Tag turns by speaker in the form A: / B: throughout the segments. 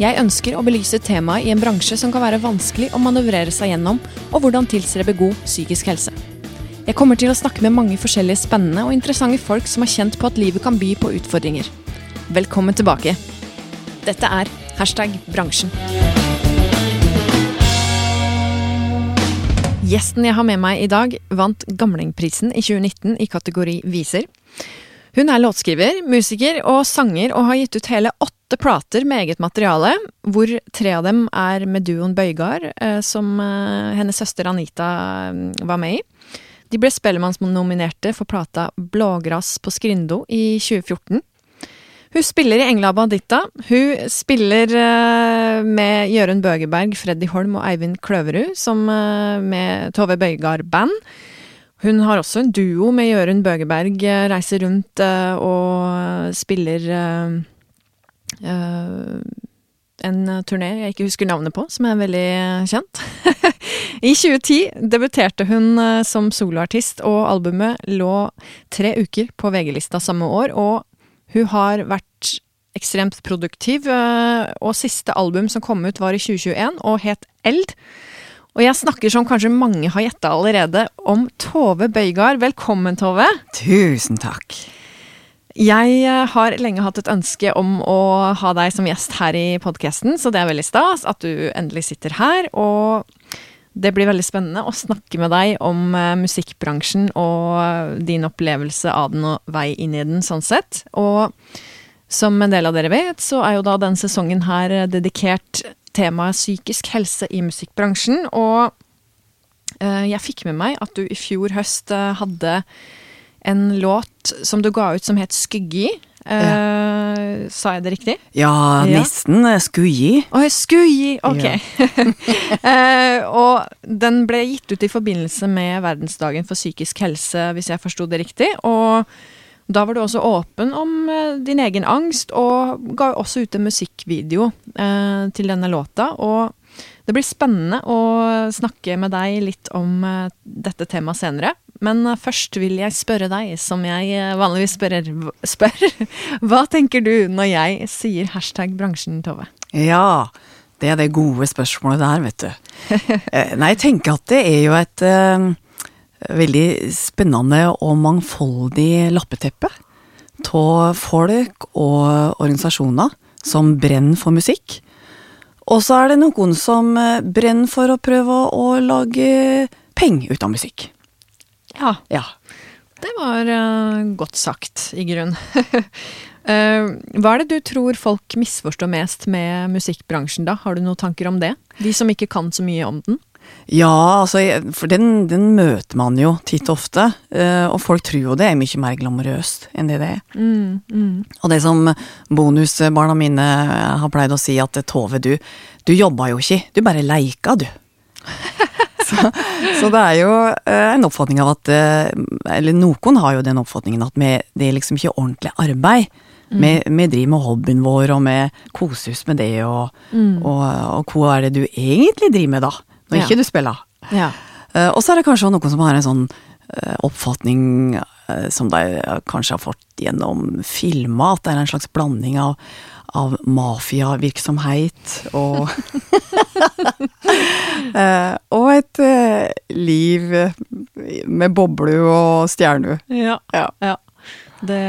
A: Jeg ønsker å belyse temaet i en bransje som kan være vanskelig å manøvrere seg gjennom, og hvordan tilstrebe god psykisk helse. Jeg kommer til å snakke med mange forskjellige spennende og interessante folk som har kjent på at livet kan by på utfordringer. Velkommen tilbake. Dette er hashtag bransjen. Gjesten jeg har med meg i dag, vant Gamlingprisen i 2019 i kategori Viser. Hun er låtskriver, musiker og sanger, og har gitt ut hele åtte plater med eget materiale, hvor tre av dem er med duoen Bøygard, eh, som eh, hennes søster Anita eh, var med i. De ble Spellemannsnominerte for plata Blågras på Skrindo i 2014. Hun spiller i Engla Banditta. Hun spiller med Jørund Bøgeberg, Freddy Holm og Eivind Kløverud, som med Tove Bøygard Band. Hun har også en duo med Jørund Bøgeberg, reiser rundt og spiller en turné jeg ikke husker navnet på, som er veldig kjent. I 2010 debuterte hun som soloartist, og albumet lå tre uker på VG-lista samme år, og hun har vært ekstremt produktiv, og siste album som kom ut var i 2021 og het Eld. Og jeg snakker som kanskje mange har gjetta allerede, om Tove Bøygard. Velkommen, Tove.
B: Tusen takk.
A: Jeg har lenge hatt et ønske om å ha deg som gjest her i podkasten, så det er veldig stas at du endelig sitter her. Og det blir veldig spennende å snakke med deg om musikkbransjen og din opplevelse av den og vei inn i den, sånn sett. Og som en del av dere vet, så er jo da denne sesongen her dedikert temaet psykisk helse i musikkbransjen. Og jeg fikk med meg at du i fjor høst hadde en låt som du ga ut som het Skyggi. Uh, sa jeg det riktig?
B: Ja, nesten. Ja. Skuggi.
A: Å, oh, Skuggi! Ok. Ja. uh, og den ble gitt ut i forbindelse med verdensdagen for psykisk helse, hvis jeg forsto det riktig. Og da var du også åpen om uh, din egen angst, og ga også ut en musikkvideo til denne låta. Og det blir spennende å snakke med deg litt om dette temaet senere. Men først vil jeg spørre deg, som jeg vanligvis spør, spør. Hva tenker du når jeg sier hashtag bransjen, Tove?
B: Ja, det er det gode spørsmålet der, vet du. Nei, jeg tenker at det er jo et veldig spennende og mangfoldig lappeteppe av folk og organisasjoner som brenner for musikk. Og så er det noen som brenner for å prøve å lage penger ut av musikk.
A: Ja. ja. Det var uh, godt sagt, i grunn. uh, hva er det du tror folk misforstår mest med musikkbransjen, da? Har du noen tanker om det? De som ikke kan så mye om den?
B: Ja, altså, for den, den møter man jo titt og ofte. Uh, og folk tror jo det er mye mer glamorøst enn det det er. Mm, mm. Og det som bonusbarna mine har pleid å si, at Tove, du, du jobba jo ikke, du bare leika, du. så, så, det er jo eh, en oppfatning av at eh, Eller noen har jo den oppfatningen at vi, det er liksom ikke ordentlig arbeid. Mm. Vi, vi, driver med hobbyen vår, og vi koser oss med det, og, mm. og, og, hva er det du egentlig driver med da? Når ikke du spiller. Ja. Uh, og så er det kanskje noen som har en sånn uh, oppfatning uh, som de kanskje har fått gjennom filmer, at det er en slags blanding av av mafiavirksomhet og eh, Og et eh, liv med boble og stjerne.
A: Ja. ja. ja. Det,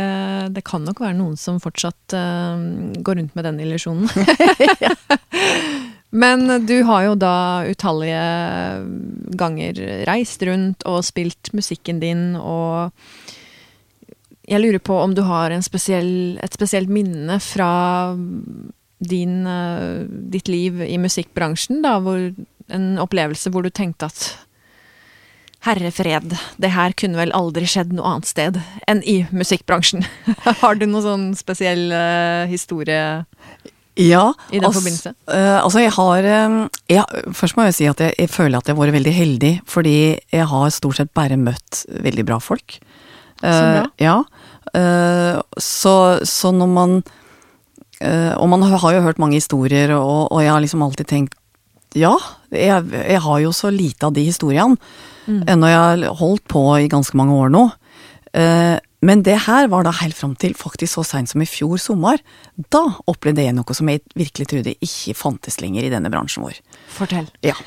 A: det, kan nok være noen som fortsatt uh, går rundt med den illusjonen. Men du har jo da utallige ganger reist rundt og spilt musikken din og jeg lurer på om du har spesiell, et spesielt minne fra din, uh, ditt liv i musikkbransjen, da, hvor, en opplevelse hvor du tenkte at Herre fred, det her kunne vel aldri skjedd noe annet sted enn i musikkbransjen. har du noen sånn spesiell uh, historie?
B: Ja,
A: I den
B: altså,
A: forbindelse?
B: Uh, altså jeg har eh, jeg, Først må jeg si at jeg, jeg føler at jeg har vært veldig heldig, fordi jeg har stort sett bare møtt veldig bra folk.
A: Så bra.
B: Eh, ja. Uh, så, så når man Og man har jo hørt mange historier, og, og jeg har liksom alltid tenkt ja, jeg, jeg har jo så lite av de historiene.
A: Mm.
B: Ennå jeg har holdt på i ganske mange år nå. Eh, men det her var da helt fram til faktisk så seint som i fjor sommer. Da opplevde jeg noe som jeg virkelig trodde ikke fantes lenger i denne bransjen vår.
A: Fortell.
B: Ja.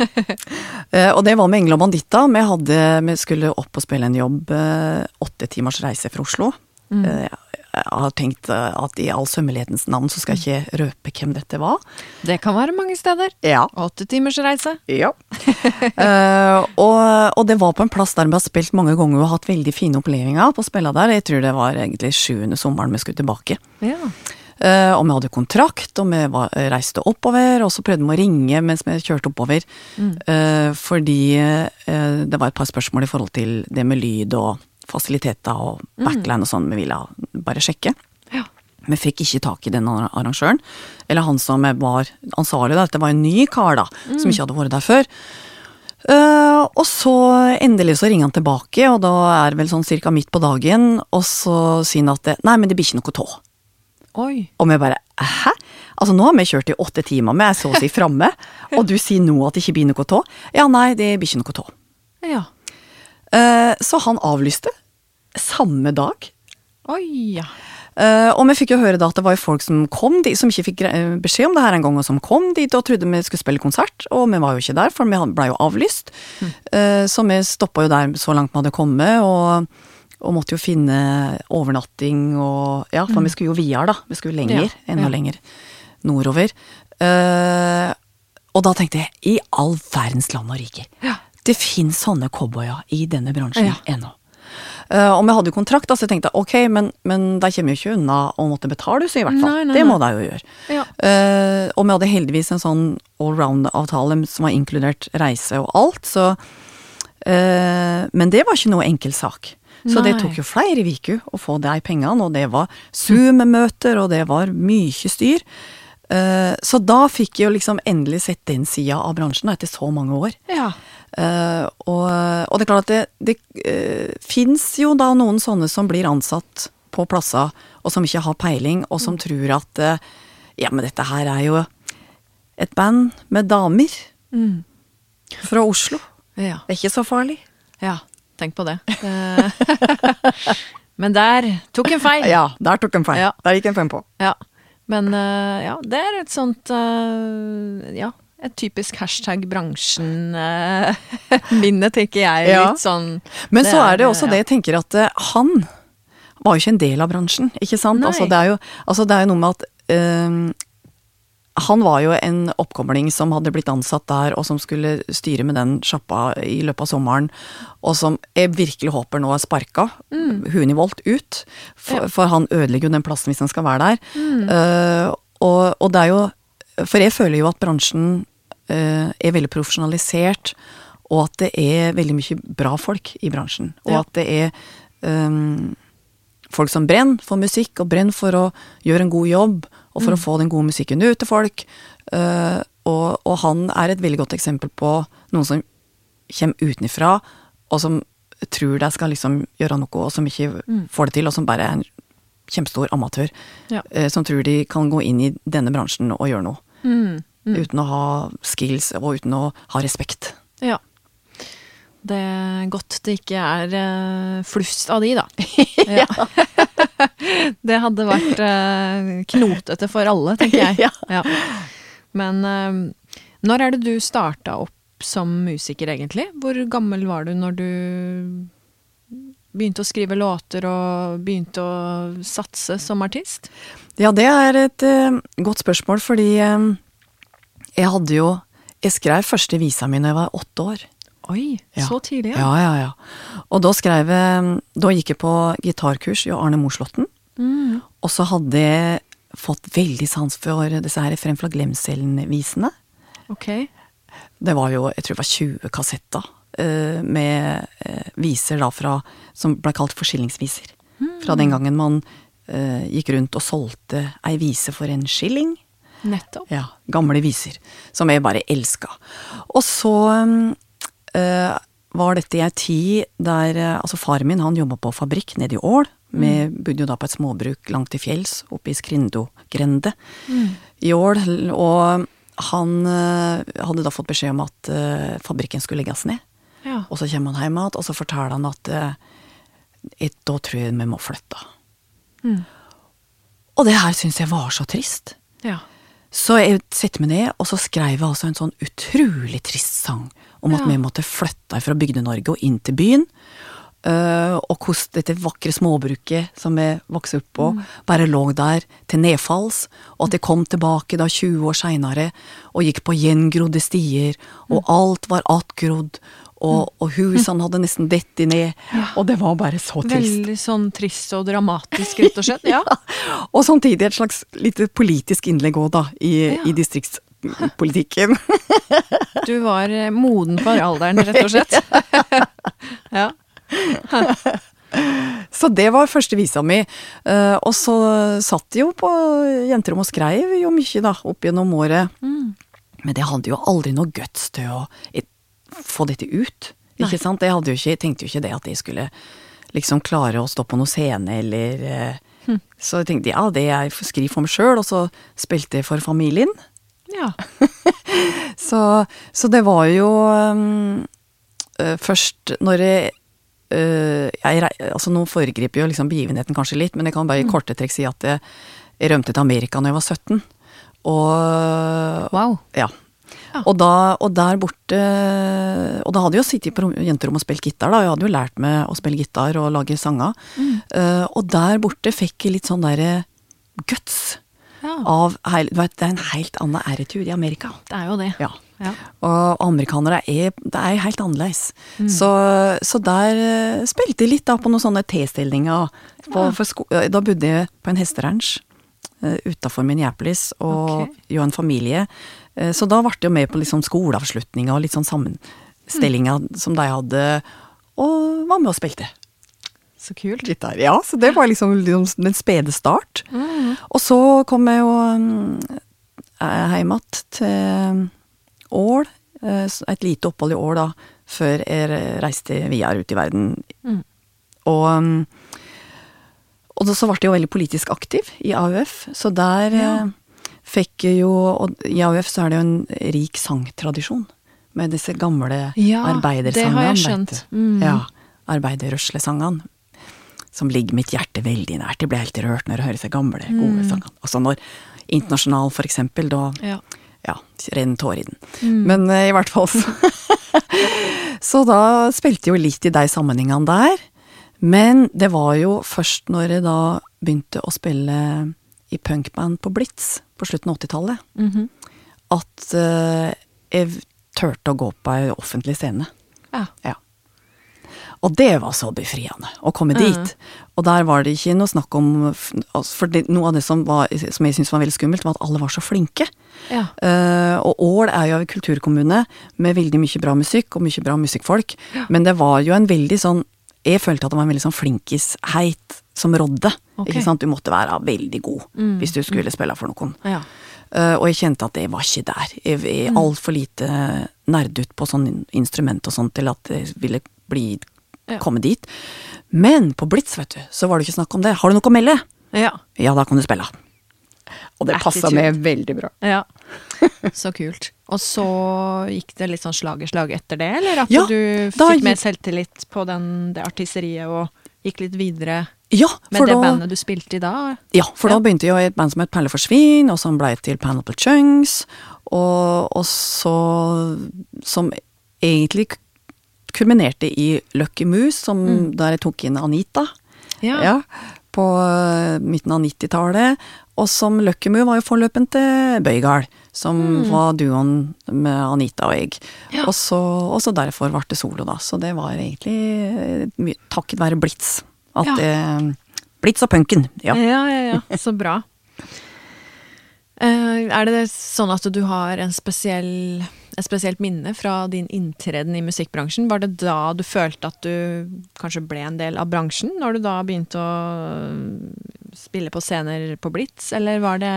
B: Eh, og det var med Engel og Banditta. Vi, hadde, vi skulle opp og spille en jobb. eh, Åtte timers reise fra Oslo. Eh, Jeg har tenkt eh, at i all sømmelighetens navn så skal jeg ikke røpe hvem dette var.
A: Det kan være mange steder.
B: Ja.
A: Åtte timers reise.
B: Ja. uh, og, og det var på en plass der vi har spilt mange ganger og hatt veldig fine opplevelser på å spille der. Jeg tror det var egentlig sjuende sommeren vi skulle tilbake.
A: Ja.
B: Uh, og vi hadde kontrakt, og vi var, reiste oppover, og så prøvde vi å ringe mens vi kjørte oppover. Eh, fordi uh, det var et par spørsmål i forhold til det med lyd og fasiliteter og backline og sånn vi ville bare sjekke.
A: Ja.
B: Vi fikk ikke tak i den arrangøren. Eller han som var ansvarlig, da. Dette var en ny kar, da, som ikke hadde vært der før. Uh, og så endelig så ringer han tilbake, og da er det vel sånn cirka midt på dagen, og så sier han at det, nei, men det blir ikke noe tå.
A: Oi.
B: Og vi bare hæ? Altså nå har vi kjørt i åtte timer, vi er så å si framme, og du sier nå at det ikke blir noe tå? Ja, nei, det blir ikke noe tå.
A: Ja.
B: Eh, så han avlyste samme dag.
A: Oi, ja.
B: Uh, og vi fikk jo høre da at det var jo folk som kom dit, som ikke fikk eh, beskjed om det her en gang, og som kom dit og trodde vi skulle spille konsert, og vi var jo ikke der, for vi ble jo avlyst. Eh, så vi stoppa jo der så langt vi hadde kommet, og, og måtte jo finne overnatting og Ja, for vi skulle jo videre, da. Vi skulle lenger,
A: Ja,
B: enda
A: ja.
B: lenger nordover. Uh, og da tenkte jeg, i all verdens land og rike,
A: Ja.
B: Det finnes sånne cowboyer i denne bransjen
A: Ja.
B: ennå. Uh, og vi hadde kontrakt, da, så jeg tenkte ok, men, men de kommer jo ikke unna å måtte betale, så i hvert fall.
A: Nei, nei,
B: det må de jo gjøre.
A: Ja.
B: Uh, og vi hadde heldigvis en sånn allround-avtale som var inkludert reise og alt, så uh, Men det var ikke noe enkel sak. Så det tok jo flere uker å få de pengene, og det var Zoom-møter, og det var mye styr. Eh, så da fikk jeg jo liksom endelig sett den sida av bransjen etter så mange år.
A: Ja.
B: Uh, og, og det er klart at det, det uh, fins jo da noen sånne som blir ansatt på plasser, og som ikke har peiling, og som tror at eh, ja, men dette her er jo et band med damer
A: Mm.
B: fra Oslo.
A: Ja.
B: Det er ikke så farlig.
A: ja. Tenk på det. Det- Men der tok en feil.
B: Ja, der tok en feil.
A: Ja.
B: Der gikk en fem på.
A: Ja. Men eh, ja, det er et sånt eh, Ja, et typisk hashtag bransjen-minne, tenker jeg.
B: Ja.
A: Litt sånn
B: Men så
A: er,
B: det også det jeg tenker at eh, han var jo ikke en del av bransjen, ikke sant? Altså det, er jo, altså det er jo noe med at eh, han var jo en oppkomling som hadde blitt ansatt der, og som skulle styre med den sjappa i løpet av sommeren, og som jeg virkelig håper nå er sparka,
A: Mm.
B: Hunivolt, ut. For, for han ødelegger jo den plassen hvis han skal være der.
A: Mm.
B: Uh, og, og det er jo For jeg føler jo at bransjen uh, er veldig profesjonalisert, og at det er veldig mye bra folk i bransjen. Og
A: Ja.
B: at det er um, folk som brenner for musikk, og brenner for å gjøre en god jobb, og for å få den gode musikken ut til folk. Uh, og, og han er et veldig godt eksempel på noen som kommer utenfra, og som tror de skal liksom gjøre noe, og som ikke får det til, og som bare er en kjempestor amatør.
A: Ja.
B: Uh, som tror de kan gå inn i denne bransjen og gjøre noe.
A: mm, mm.
B: Uten å ha skills, og uten å ha respekt.
A: Ja. Det er godt det ikke er uh, flust av de, da. Ja. det hadde vært eh, knotete for alle, tenker jeg.
B: Ja.
A: Men eh, når er det du starta opp som musiker, egentlig? Hvor gammel var du når du begynte å skrive låter og begynte å satse som artist?
B: Ja, det er et uh, godt spørsmål, fordi eh, jeg hadde jo Jeg skrev første visa mi da jeg var åtte år.
A: Oi,
B: Ja.
A: så tidlig,
B: Ja, ja, ja. Og da skrev jeg Da gikk jeg på gitarkurs i Arne Moslåtten.
A: Mm.
B: Og så hadde jeg fått veldig sans for disse her Fremfra glemselen-visene.
A: Ok.
B: Det var jo, jeg tror det var 20 kassetter eh, med eh, viser da fra Som ble kalt forskillingsviser. Fra den gangen man eh, gikk rundt og solgte ei vise for en skilling.
A: Nettopp.
B: Ja, gamle viser. Som jeg bare elska. Og så øh, var dette i ei tid der øh, Altså, faren min han jobba på fabrikk nede i Ål. Vi bodde jo da på et småbruk langt til fjells, oppe i Skrindogrende i Ål. Og han øh, hadde da fått beskjed om at fabrikken skulle legges ned.
A: Ja.
B: Og så kommer han hjem igjen, og så forteller han at et, da tror jeg vi må flytte. Og det her syns jeg var så trist.
A: ja.
B: Så jeg setter meg ned, og så skrev jeg altså en sånn utrolig trist sang om at vi måtte flytte fra Bygde-Norge og inn til byen. Uh, og hvordan dette vakre småbruket som vi vokste opp på, bare lå der til nedfalls. Og at jeg kom tilbake da 20 år seinere og gikk på gjengrodde stier, og alt var attgrodd. Og, og husene hadde nesten dettet ned. Og det var bare så trist.
A: Veldig sånn trist og dramatisk, rett og slett. Ja.
B: Og samtidig et slags lite politisk innlegg òg, da, i,
A: Ja.
B: i distriktspolitikken.
A: Du var eh, moden for alderen, rett og slett. ja.
B: Så det var første visa mi. Eh, og så satt de jo på jenterom og skreiv jo mye, da, opp gjennom året. Men det hadde jo aldri noe guts til å få dette ut. Ikke sant? Jeg hadde jo ikke, tenkte jo ikke det at jeg skulle liksom klare å stå på noen scene, eller hm. Så jeg tenkte ja, det jeg skriver for meg sjøl, og så spilte jeg for familien.
A: ja.
B: Så, så det var jo um, uh, først når jeg, uh, jeg Altså nå foregriper jo liksom begivenheten kanskje litt, men jeg kan bare i korte trekk si at jeg, jeg rømte til Amerika når jeg var 17. Og
A: Wow.
B: ja.
A: Ja.
B: Og, da, og der borte Og da hadde jeg jo sittet på jenterommet jenterom og spilt gitar, da. Jeg hadde jo lært meg å spille gitar og lage sanger. Eh, og der borte fikk jeg litt sånn derre guts
A: Ja.
B: av vet, Det er en helt annen attitude i Amerika.
A: Det er jo det.
B: Ja.
A: Ja.
B: Og amerikanere er, det er helt annerledes. Så, så der eh, spilte jeg litt da på noen sånne T-stillinger. på- sko- eh, Da bodde jeg på en hesteranch uh, utafor Minneapolis og
A: okay.
B: jo en familie. Eh, så da ble jeg jo med på liksom skoleavslutninger og litt sånn sammenstillinger som de hadde, og var med og spilte
A: Så kult.
B: gitar. Ja, så det var liksom, liksom den spede start. Og så kom jeg jo um, hjem igjen til Ål. eh, Et lite opphold i Ål da, før jeg reiste videre ut i verden.
A: Mm. Og
B: Og, um, og så ble jeg jo veldig politisk aktiv i AUF, så der
A: Ja.
B: Fikk jo Og i AUF så er det jo en rik sangtradisjon. Med disse gamle
A: Ja,
B: arbeidersangene.
A: det har jeg skjønt. Mm.
B: Ja. Arbeiderrøslesangene. Som ligger mitt hjerte veldig nært. Jeg blir helt rørt når jeg hører disse gamle, gode
A: Mm.
B: sangene. Også når Internasjonal, for eksempel, da
A: ja.
B: ja, renner tårer i den.
A: Mm.
B: Men uh, i hvert fall så Så da spilte jeg jo litt i de sammenhengene der. Men det var jo først når jeg da begynte å spille i punkband på Blitz på slutten av 80-tallet,
A: Mhm.
B: at uh, jeg turte å gå på ei offentlig scene.
A: ja.
B: Ja. Og det var så befriende, å komme
A: Mhm.
B: dit. Og der var det ikke noe snakk om altså, For det, noe av det som, var, som jeg syntes var veldig skummelt, var at alle var så flinke.
A: ja.
B: Uh, og Ål er jo en kulturkommune med veldig mye bra musikk og mye bra musikkfolk. Men det var jo en veldig sånn Jeg følte at det var en veldig sånn flinkisheit som rådde.
A: Ok.
B: Ikke sant? Du måtte være veldig god
A: Mm.
B: hvis du skulle spille for noen.
A: ja.
B: Uh, og jeg kjente at jeg var ikke der. Jeg er
A: Mm.
B: altfor lite nerdut på sånn instrument og sånn til at jeg ville bli,
A: Ja.
B: komme dit. Men på Blitz, vet du, så var det ikke snakk om det. Har du noe å melde?
A: Ja.
B: Ja, da kan du spille. Og det passa
A: med
B: meg veldig bra.
A: ja. Så kult. Og så gikk det litt sånn slag etter det, eller at
B: Ja,
A: du
B: da
A: fikk mer selvtillit på den, det artisteriet og gikk litt videre
B: Ja,
A: med det
B: da,
A: bandet du spilte i da?
B: ja, for
A: Ja.
B: da begynte jeg i et band som het Perle for svin, og som blei til Pineapple Chunks, og, og så Som egentlig kulminerte i Lucky Moose, som,
A: Mm.
B: der jeg tok inn Anita.
A: Ja.
B: Ja, på eh, midten av 90-tallet. Og som Lucky Moo var jo forløpen til Bøygarд, som var duoen med Anita og jeg.
A: Mm. Ja.
B: Og, så, derfor ble det solo, da. Så det var egentlig eh, takket være Blitz. At
A: Ja.
B: det Blitt så punken, ja.
A: ja, ja, ja. Så bra. Eh, er det sånn at du har en spesiell, et spesielt minne fra din inntreden i musikkbransjen? Var det da du følte at du kanskje ble en del av bransjen? Når du da begynte å spille på scener på Blitz, eller var det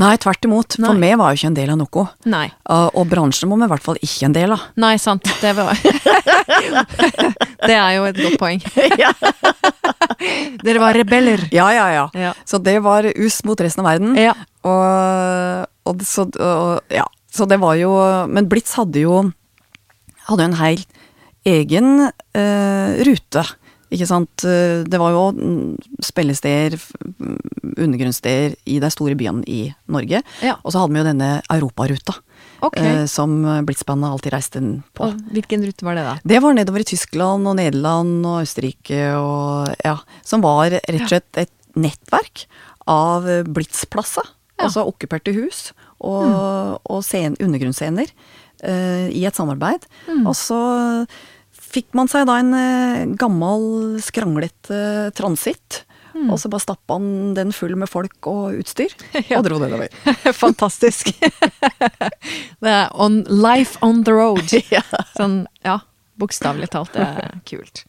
B: Nei, tvert imot. For vi var jo ikke en del av noe.
A: Nei.
B: Uh, og bransjen var vi i hvert fall ikke en del av.
A: Nei, sant. Det var Det er jo et godt poeng. Dere var rebeller.
B: Ja, ja, ja.
A: Ja.
B: Så det var us mot resten av verden.
A: Ja.
B: Og, og, så, og ja. Så det var jo Men Blitz hadde jo hadde en helt egen uh, rute. Ikke sant. Eh, Det var jo mm, spillesteder, mm, undergrunnssteder i de store byene i Norge.
A: Ja.
B: Og så hadde vi jo denne europaruta,
A: Ok.
B: eh, som Blitzbandet alltid reiste på.
A: Og hvilken rute var det, da?
B: Det var nedover i Tyskland og Nederland og Østerrike og ja, som var rett og slett et nettverk av blitzplasser.
A: Ja.
B: Altså okkuperte hus og, og scen, undergrunnsscener eh, i et samarbeid. Og så fikk man seg da en eh, gammel, skranglete transitt. Og så bare stappa han den full med folk og utstyr, og dro nedover.
A: Fantastisk. det er on, life on the road.
B: Ja.
A: Sånn, ja, bokstavelig talt. Det er kult.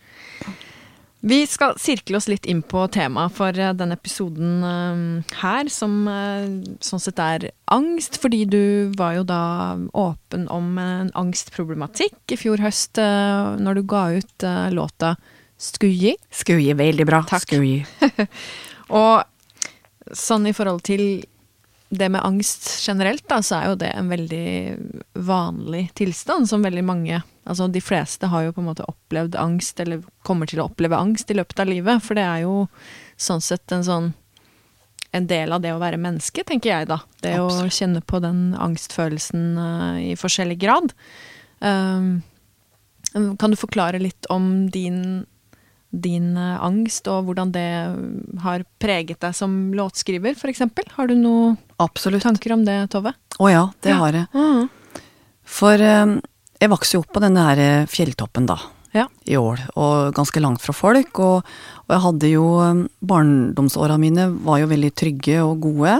A: Vi skal sirkle oss litt inn på temaet for eh, denne episoden eh, her, som eh, sånn sett er angst, fordi du var jo da åpen om en angstproblematikk i fjor høst, når du ga ut låta 'Skuji'.
B: Skuji, veldig bra.
A: Takk.
B: Skuji.
A: Og sånn i forhold til det med angst generelt, da, så er jo det en veldig vanlig tilstand som veldig mange Altså de fleste har jo på en måte opplevd angst, eller kommer til å oppleve angst i løpet av livet, for det er jo sånn sett en sånn en del av det å være menneske, tenker jeg da. Det å kjenne på den angstfølelsen uh, i forskjellig grad. Um, kan du forklare litt om din din eh, angst, og hvordan det har preget deg som låtskriver, f.eks.? Har du noen
B: Absolutt.
A: tanker om det, Tove?
B: Å ja, det
A: Ja.
B: har jeg.
A: Mm.
B: For eh, jeg vokste jo opp på denne her eh, fjelltoppen da,
A: Ja.
B: i Ål, og ganske langt fra folk. Og, og jeg hadde jo eh, Barndomsåra mine var jo veldig trygge og gode.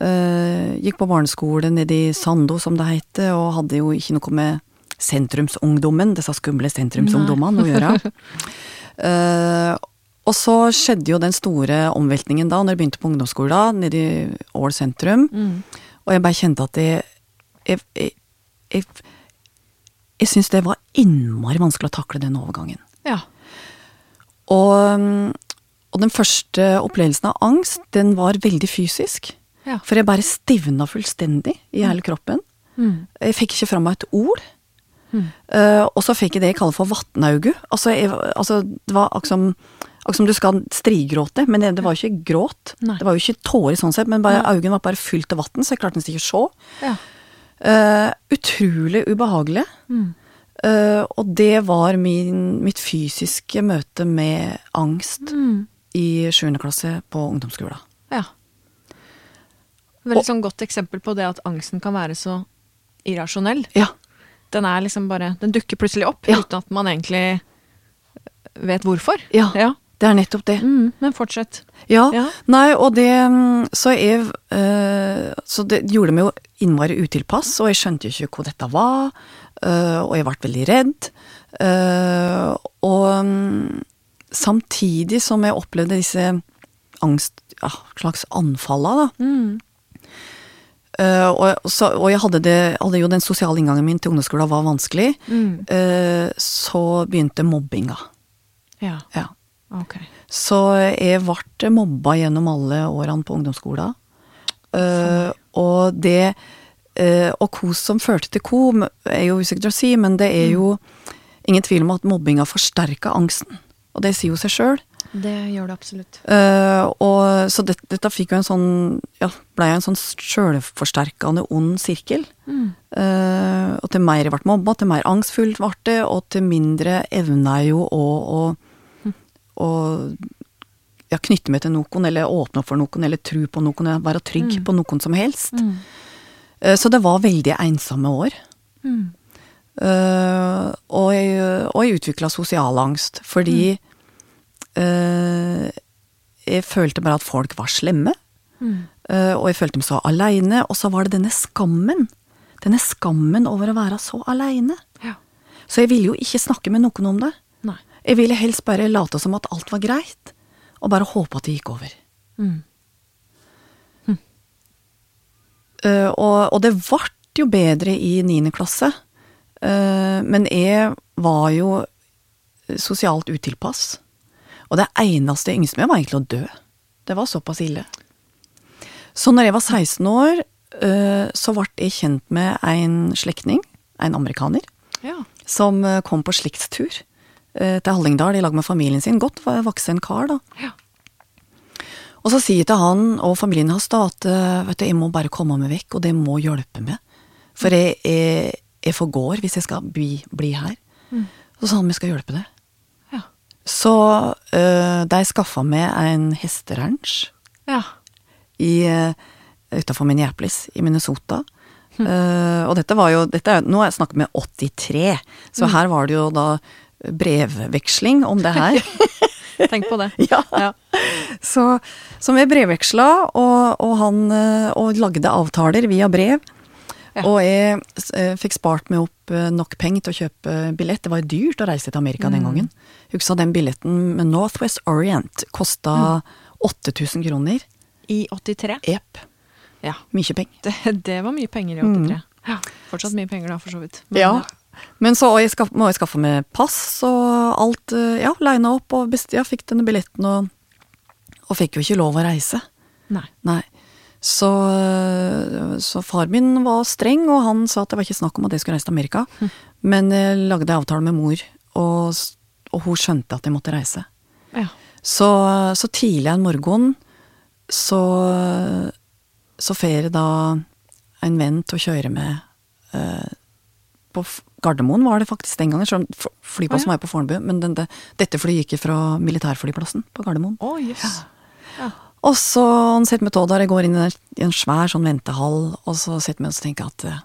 B: Eh, gikk på barneskole nede i Sando, som det heter, og hadde jo ikke noe med sentrumsungdommen, disse skumle sentrumsungdommene, å gjøre. Eh, og så skjedde jo den store omveltningen da, når jeg begynte på ungdomsskolen, nede i Ål sentrum.
A: Mm.
B: Og jeg bare kjente at det Jeg, jeg, jeg, jeg syns det var innmari vanskelig å takle den overgangen.
A: Ja.
B: Og, og den første opplevelsen av angst, den var veldig fysisk.
A: Ja.
B: For jeg bare stivna fullstendig i hele kroppen.
A: Mm.
B: Jeg fikk ikke fra meg et ord.
A: Mm.
B: Uh, og så fikk jeg det jeg kaller for vatnaugu. Altså, jeg, altså, det var akkurat som, akkurat som du skal strigråte, men det, det var jo ikke gråt.
A: Nei.
B: Det var jo ikke tårer sånn sett, men bare, øynene var bare fylt av vann, så jeg klarte nesten ikke å se.
A: Ja.
B: Uh, utrolig ubehagelig.
A: Mm.
B: Uh, og det var min, mitt fysiske møte med angst
A: Mm.
B: i 7. klasse på ungdomsskolen.
A: ja. Veldig
B: Og-
A: sånn godt eksempel på det at angsten kan være så irrasjonell.
B: Ja.
A: Den er liksom bare Den dukker plutselig opp
B: Ja.
A: uten at man egentlig vet hvorfor.
B: Ja.
A: Ja.
B: Det er nettopp det.
A: Mm, men fortsett.
B: Ja.
A: Ja.
B: Nei, og det mm, Så jeg eh, Så det gjorde meg jo innmari utilpass, og jeg skjønte jo ikke hvor dette var. eh, og jeg ble veldig redd. Eh, og mm, samtidig som jeg opplevde disse angst... Ja, slags anfalla, da.
A: Mm.
B: Uh, og, så, og jeg hadde, det, hadde jo den sosiale inngangen min til ungdomsskolen var vanskelig.
A: Mm.
B: så begynte mobbinga.
A: Ja.
B: Ja.
A: Ok.
B: Så jeg ble mobba gjennom alle årene på ungdomsskolen. Uh, og det uh, Og kos som førte til ko, er jo usikkert å si, men det er jo ingen tvil om at mobbinga forsterka angsten. Og det sier jo seg sjøl.
A: Det gjør det absolutt.
B: og så det, dette fikk jo en sånn Ja, blei en sånn sjølforsterkende ond sirkel.
A: Mm.
B: Og til mer jeg ble mobba, til mer angstfullt ble det, og til mindre evna jeg jo å, å, ja, knytte meg til noen, eller åpne opp for noen, eller tro på noen, være trygg
A: Mm.
B: på noen som helst.
A: Mm.
B: Eh, så det var veldig ensomme år.
A: Mm.
B: Eh, og jeg, og jeg utvikla sosial angst, fordi eh, jeg følte bare at folk var slemme.
A: Mm.
B: Eh, og jeg følte meg så aleine. Og så var det denne skammen. Denne skammen over å være så aleine.
A: Ja.
B: Så jeg ville jo ikke snakke med noen om det. Jeg ville helst bare late som at alt var greit, og bare håpe at det gikk over.
A: Mm.
B: Uh, og, og det ble jo bedre i niende klasse. uh, men jeg var jo sosialt utilpass. Og det eneste jeg yngste med, var egentlig å dø. Det var såpass ille. Så når jeg var 16 år, uh, så ble jeg kjent med en slektning, en amerikaner,
A: Ja.
B: som kom på slektstur til Hallingdal i lag med familien sin. Godt voksen kar, da.
A: Ja.
B: Og så sier til han og familien hans da at eh, vet du, jeg må bare komme meg vekk, og det må hjelpe meg. For jeg, jeg, jeg forgår hvis jeg skal bli, bli her. Så sa han vi skal hjelpe deg.
A: Ja.
B: Så uh, de skaffa meg en hesteranch
A: Ja.
B: i, utafor Minneapolis i Minnesota. Uh, og dette var jo dette Nå er jeg snakket med 83, så her var det jo da brevveksling om det her.
A: Tenk på det.
B: ja.
A: Ja.
B: Så, så vi brevveksla, og, og han eh, og lagde avtaler via brev.
A: Ja.
B: Og jeg eh, fikk spart meg opp eh, nok penger til å kjøpe billett. Det var dyrt å reise til Amerika
A: Mm.
B: den gangen. Husker den billetten med Northwest Orient kosta
A: Mm.
B: 8000 kroner.
A: I 83.
B: Jepp.
A: Ja.
B: Mye penger.
A: Det, det var mye penger i 83. Ja. Fortsatt mye penger da, for så vidt. Men,
B: Mm. Ja. Men så jeg skaff, må jeg skaffe meg pass og alt. eh, Ja, lina opp og best, ja, fikk denne billetten og, og fikk jo ikke lov å reise.
A: Nei.
B: Nei. Så, så far min var streng, og han sa at det var ikke snakk om at jeg skulle reise til Amerika. Men jeg lagde avtale med mor, og, og hun skjønte at jeg måtte reise.
A: Ja.
B: Så, så tidlig en morgen så, så får jeg da en venn til å kjøre med øh, på Gardermoen var det faktisk den gangen, selv om flyplassen
A: ah, ja.
B: var på Fornebu, men den, det, dette flyet gikk fra militærflyplassen på Gardermoen.
A: Oh, yes. Ja.
B: Og så han setter meg tå der, jeg går inn i en- svær sånn ventehall, og så setter meg og tenker at eh,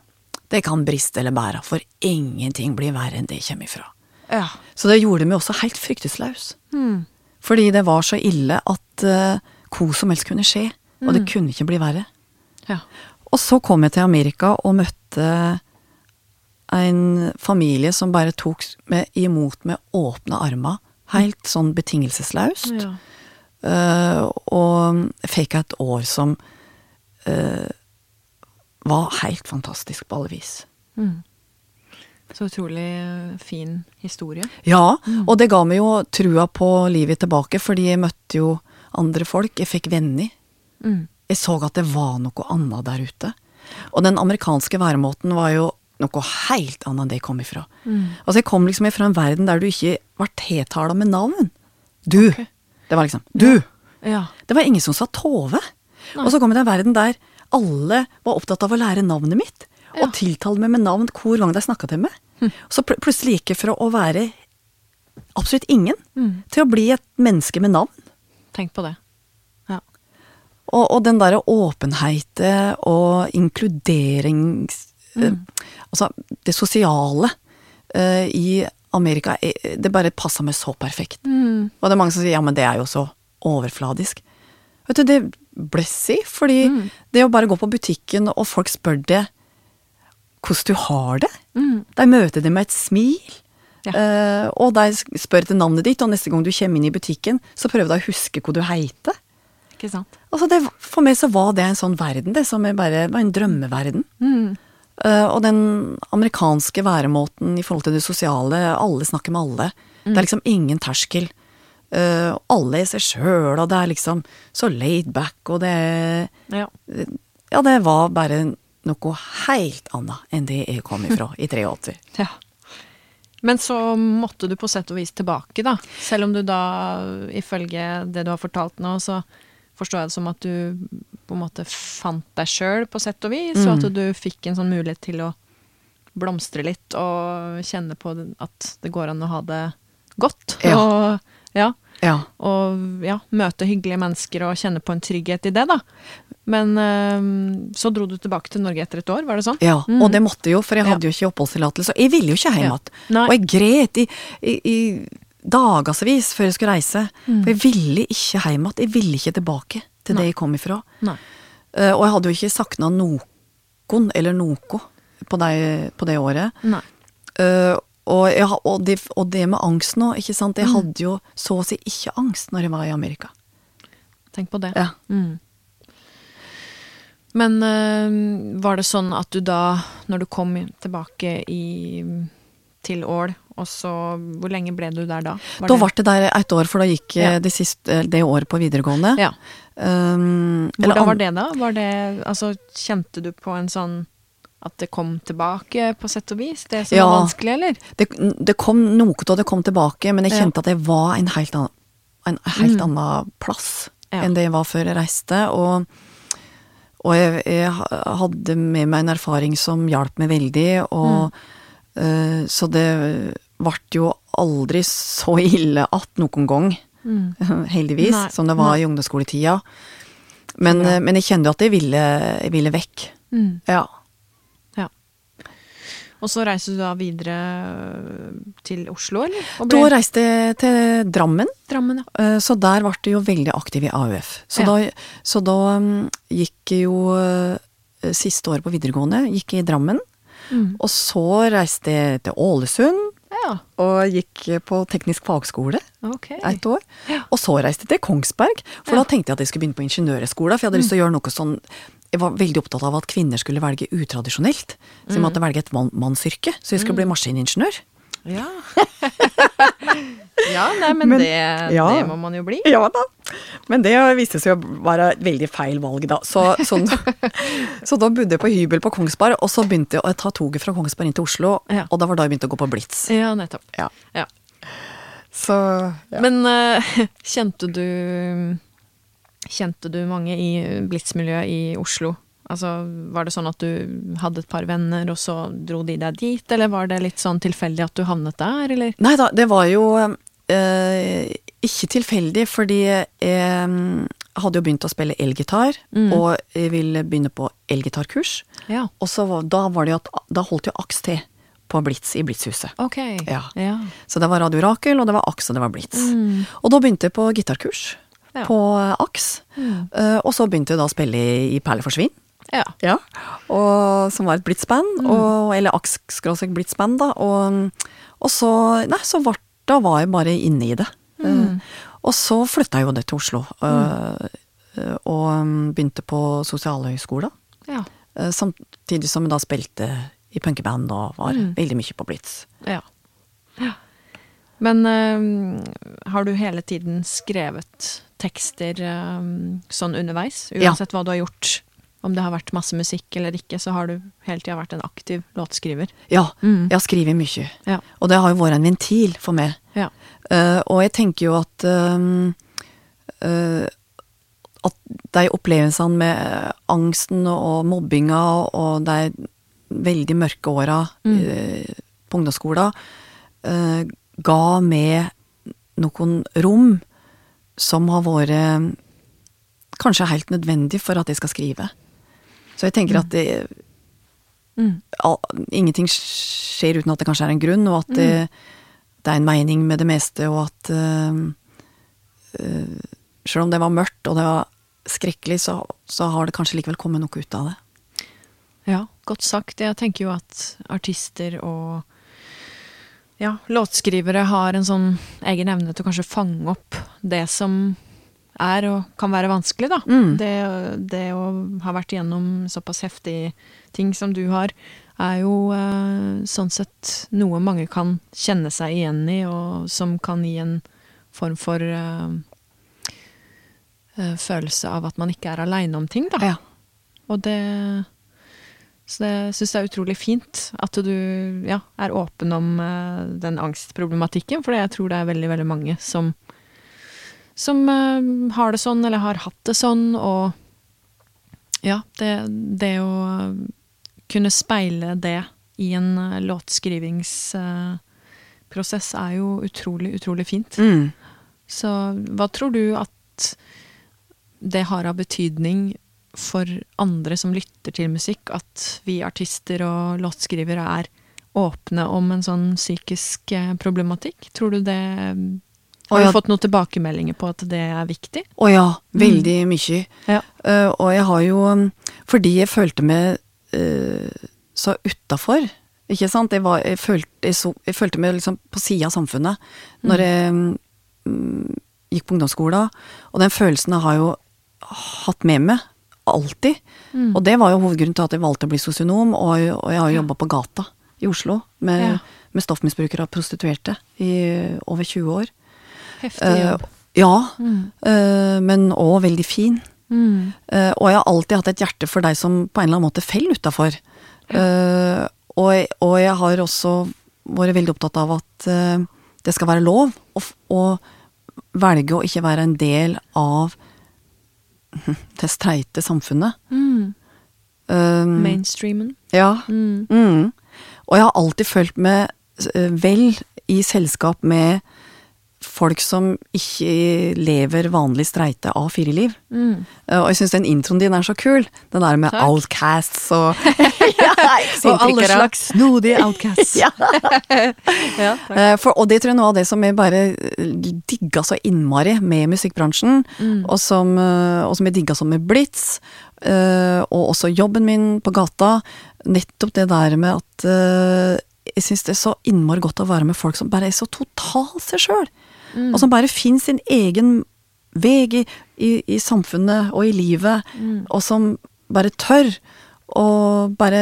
B: det kan briste eller bære, for ingenting blir verre enn det jeg kommer ifra.
A: Ja.
B: Så det gjorde meg også helt fryktesløs.
A: Mm.
B: Fordi det var så ille at uh, hvor som helst kunne skje, og det kunne ikke bli verre.
A: ja.
B: Og så kom jeg til Amerika og møtte en familie som bare tok med, imot med åpne armer, helt sånn betingelseslaust.
A: ja.
B: Uh, og fikk et år som uh, var helt fantastisk på alle vis.
A: Mm. Så utrolig fin historie.
B: Ja, og det ga meg jo trua på livet tilbake, fordi jeg møtte jo andre folk. Jeg fikk venner.
A: Mm.
B: Jeg så at det var noe annet der ute. Og den amerikanske væremåten var jo noe helt annet enn det jeg kom ifra. Altså, jeg kom liksom ifra en verden der du ikke var tiltala med navn. Du.
A: Okay.
B: Det var liksom Du!
A: Ja.
B: Det var ingen som sa Tove. Og så kom jeg til en verden der alle var opptatt av å lære navnet mitt.
A: Ja.
B: Og tiltale meg med navn hver gang de snakka til meg. Så pl plutselig gikk jeg fra å være absolutt ingen til å bli et menneske med navn.
A: Tenk på det. Ja.
B: Og, og den derre åpenheten og inkluderings... eh, altså, det sosiale uh, i Amerika, eh, det bare passa meg så perfekt. Og det er mange som sier ja, men det er jo så overfladisk. Vet du, det blessy, fordi fordi det å bare gå på butikken, og folk spør deg hvordan du har det, de møter deg med et smil.
A: Ja.
B: Uh, og de spør etter navnet ditt, og neste gang du kommer inn i butikken, så prøver de å huske hva du heter.
A: Ikke sant?
B: Altså det, for meg så var det en sånn verden, det som bare var en drømmeverden. Eh, og den amerikanske væremåten i forhold til det sosiale, alle snakker med alle. Det er liksom ingen terskel. Uh, alle er seg sjøl, og det er liksom så laid back, og det
A: Ja.
B: Ja, det var bare noe helt annet enn det jeg kom ifra i 83.
A: ja. Men så måtte du på sett og vis tilbake, da. Selv om du da, ifølge det du har fortalt nå, så forstår jeg det som at du på en måte fant deg sjøl på sett og vis, og at du fikk en sånn mulighet til å blomstre litt og kjenne på at det går an å ha det godt.
B: Ja.
A: Og, ja,
B: Ja.
A: og ja, møte hyggelige mennesker og kjenne på en trygghet i det, da. Men øhm, så dro du tilbake til Norge etter et år, var det sånn?
B: Ja, og det måtte jo, for jeg hadde jo ikke oppholdstillatelse. Jeg ville jo ikke hjem igjen. Og jeg gret i, i, i dagevis før jeg skulle reise. For jeg ville ikke hjem igjen. Jeg ville ikke tilbake til
A: Nei.
B: det jeg kom ifra.
A: Nei.
B: Eh, og jeg hadde jo ikke sakna noen eller noe på det, på det året.
A: Nei.
B: Uh, og, jeg, og, det, og det med angst nå, ikke sant. Jeg hadde jo så å si ikke angst når jeg var i Amerika.
A: Tenk på det.
B: Ja.
A: Mm. Men eh, var det sånn at du da, når du kom tilbake i, til Ål, og så Hvor lenge ble du der da? Var
B: Da ble det der et år, for da gikk
A: Ja.
B: eh, det, siste, det året på videregående.
A: Ja.
B: Um, eller
A: Hvordan
B: an-
A: var det da? Var det, altså, kjente du på en sånn at det kom tilbake, på sett og vis? Det som
B: Ja.
A: var vanskelig, eller?
B: det, det kom noe av det kom tilbake, men jeg
A: Ja.
B: kjente at jeg var en helt annen, en helt
A: Mm.
B: annen plass
A: Ja.
B: enn det jeg var før jeg reiste. Og, og jeg, jeg hadde med meg en erfaring som hjalp meg veldig, og
A: Mm.
B: uh, Så det ble jo aldri så ille at noen gang, heldigvis,
A: Nei,
B: som det var
A: nei.
B: i ungdomsskoletida. Men,
A: bra.
B: eh, men jeg kjente jo at jeg ville, jeg ville vekk.
A: Mm.
B: Ja.
A: Ja. Og så reiste du da videre øh, til Oslo, eller? Og
B: Da reiste jeg til Drammen.
A: Drammen, ja.
B: Eh, Så der ble jeg jo veldig aktiv i AUF. Så
A: Ja.
B: da, så da mm, gikk jeg jo eh, Siste året på videregående gikk jeg i Drammen.
A: Mm.
B: Og så reiste jeg til Ålesund
A: Ja,
B: og gikk på teknisk fagskole
A: okay.
B: et år. Og så reiste jeg til Kongsberg, for
A: Ja.
B: da tenkte jeg at jeg skulle begynne på ingeniørhøgskolen. For jeg hadde lyst til å gjøre noe sånn Jeg var veldig opptatt av at kvinner skulle velge utradisjonelt. Så jeg måtte velge et mann, mannsyrke. Så jeg skulle bli maskiningeniør.
A: Ja. ja, nei, men,
B: Men-
A: det,
B: ja.
A: det må man jo bli.
B: Ja da. Men det viste seg å være et veldig feil valg, da. Så, sånn, så da bodde jeg på hybel på Kongsberg, og så begynte jeg å ta toget fra Kongsberg inn til Oslo.
A: Ja.
B: Og det var da jeg begynte å gå på Blitz.
A: Ja, nettopp.
B: Ja.
A: Ja.
B: Så.
A: Men uh, kjente du Kjente du mange i Blitz-miljøet i Oslo? Altså, Var det sånn at du hadde et par venner, og så dro de deg dit, eller var det litt sånn tilfeldig at du havnet der, eller?
B: Nei da, det var jo eh, ikke tilfeldig, fordi jeg mm, hadde jo begynt å spille elgitar,
A: Mm.
B: og jeg ville begynne på elgitarkurs.
A: Ja.
B: Og så var, da var det jo at Da holdt jo AKS til på Blitz i Blitzhuset.
A: Ok.
B: Ja.
A: ja.
B: Så det var Radio Rakel, og det var AKS, og det var Blitz.
A: Mm.
B: Og da begynte jeg på gitarkurs på eh, AKS.
A: Mm.
B: Uh, og så begynte jeg da å spille i, i Perle forsvinn,
A: Ja.
B: ja. og, som var et blitzband,
A: Mm.
B: og, eller AKS blitzband, da. Og, og så Nei, så var, da var jeg bare inne i det.
A: Mm.
B: Eh, og så flytta jeg jo det til Oslo, Mm. eh, og mm, begynte på Sosialhøgskolen.
A: Ja.
B: eh, samtidig som jeg da spilte i punkeband og var
A: Mm.
B: veldig mye på Blitz.
A: ja. ja. Men øh, har du hele tiden skrevet tekster øh, sånn underveis?
B: Ja.
A: Uansett hva du har gjort? Om det har vært masse musikk eller ikke, så har du hele tida vært en aktiv låtskriver.
B: Ja,
A: Mm.
B: jeg har skrevet mye.
A: Ja.
B: Og det har jo vært en ventil for meg.
A: Ja.
B: Uh, og jeg tenker jo at um, uh, At de opplevelsene med angsten og mobbinga og de veldig mørke åra
A: Mm.
B: på ungdomsskolen ga meg noen rom som har vært kanskje helt nødvendig for at jeg skal skrive. Så jeg tenker at det,
A: Mm.
B: all, ingenting skjer uten at det kanskje er en grunn, og at det, det er en mening med det meste, og at uh, uh, Selv om det var mørkt og det var skrekkelig, så, så har det kanskje likevel kommet noe ut av det.
A: Ja, godt sagt. Jeg tenker jo at artister og ja, låtskrivere har en sånn egen evne til å kanskje fange opp det som er og kan være vanskelig, da.
B: Mm.
A: Det, det å ha vært igjennom såpass heftige ting som du har, er jo eh, sånn sett noe mange kan kjenne seg igjen i, og som kan gi en form for eh, eh, følelse av at man ikke er aleine om ting, da.
B: Ja.
A: Og det Så det syns jeg er utrolig fint at du ja, er åpen om eh, den angstproblematikken, for jeg tror det er veldig, veldig mange som som eh, har det sånn, eller har hatt det sånn, og ja, det, det å kunne speile det i en uh, låtskrivingsprosess er jo utrolig, utrolig fint.
B: Mm.
A: Så hva tror du at det har av betydning for andre som lytter til musikk, at vi artister og låtskrivere er åpne om en sånn psykisk eh, problematikk? Tror du det Har du fått noen tilbakemeldinger på at det er viktig?
B: Å ja, veldig mye.
A: Ja.
B: Uh, og jeg har jo um, Fordi jeg følte meg uh, så utafor, ikke sant. Jeg, var, jeg, følte, jeg, så, jeg følte meg liksom på sida av samfunnet når jeg um, gikk på ungdomsskolen. Og den følelsen jeg har jo hatt med meg alltid. Og det var jo hovedgrunnen til at jeg valgte å bli sosionom, og, og jeg har jo jobba på gata i Oslo med,
A: Ja.
B: med stoffmisbrukere og prostituerte i over 20 år.
A: Heftig
B: Eh,
A: jobb.
B: ja, eh, men òg veldig fin.
A: Mm.
B: Eh, og jeg har alltid hatt et hjerte for deg som på en eller annen måte faller utafor. Eh, og, og jeg har også vært veldig opptatt av at det skal være lov å, å velge å ikke være en del av det streite samfunnet.
A: Mm.
B: Um,
A: Mainstreamen.
B: ja.
A: Mm.
B: Mm. Og jeg har alltid følt meg vel i selskap med folk som ikke lever vanlig streite A4-liv.
A: Mm.
B: Eh, Og jeg syns den introen din er så kul. Den der med
A: Takk.
B: outcasts og
A: Og alle slags snodige outcasts.
B: Ja.
A: ja.
B: Eh, For, og det tror jeg er noe av det som jeg bare eh, digga så innmari med musikkbransjen,
A: Mm.
B: og, som, og som jeg digga som med Blitz, og også jobben min på gata. Nettopp det der med at jeg syns det er så innmari godt å være med folk som bare er så totalt seg sjøl.
A: Mm.
B: Og som bare finner sin egen vei i, i, i samfunnet og i livet,
A: Mm.
B: og som bare tør å bare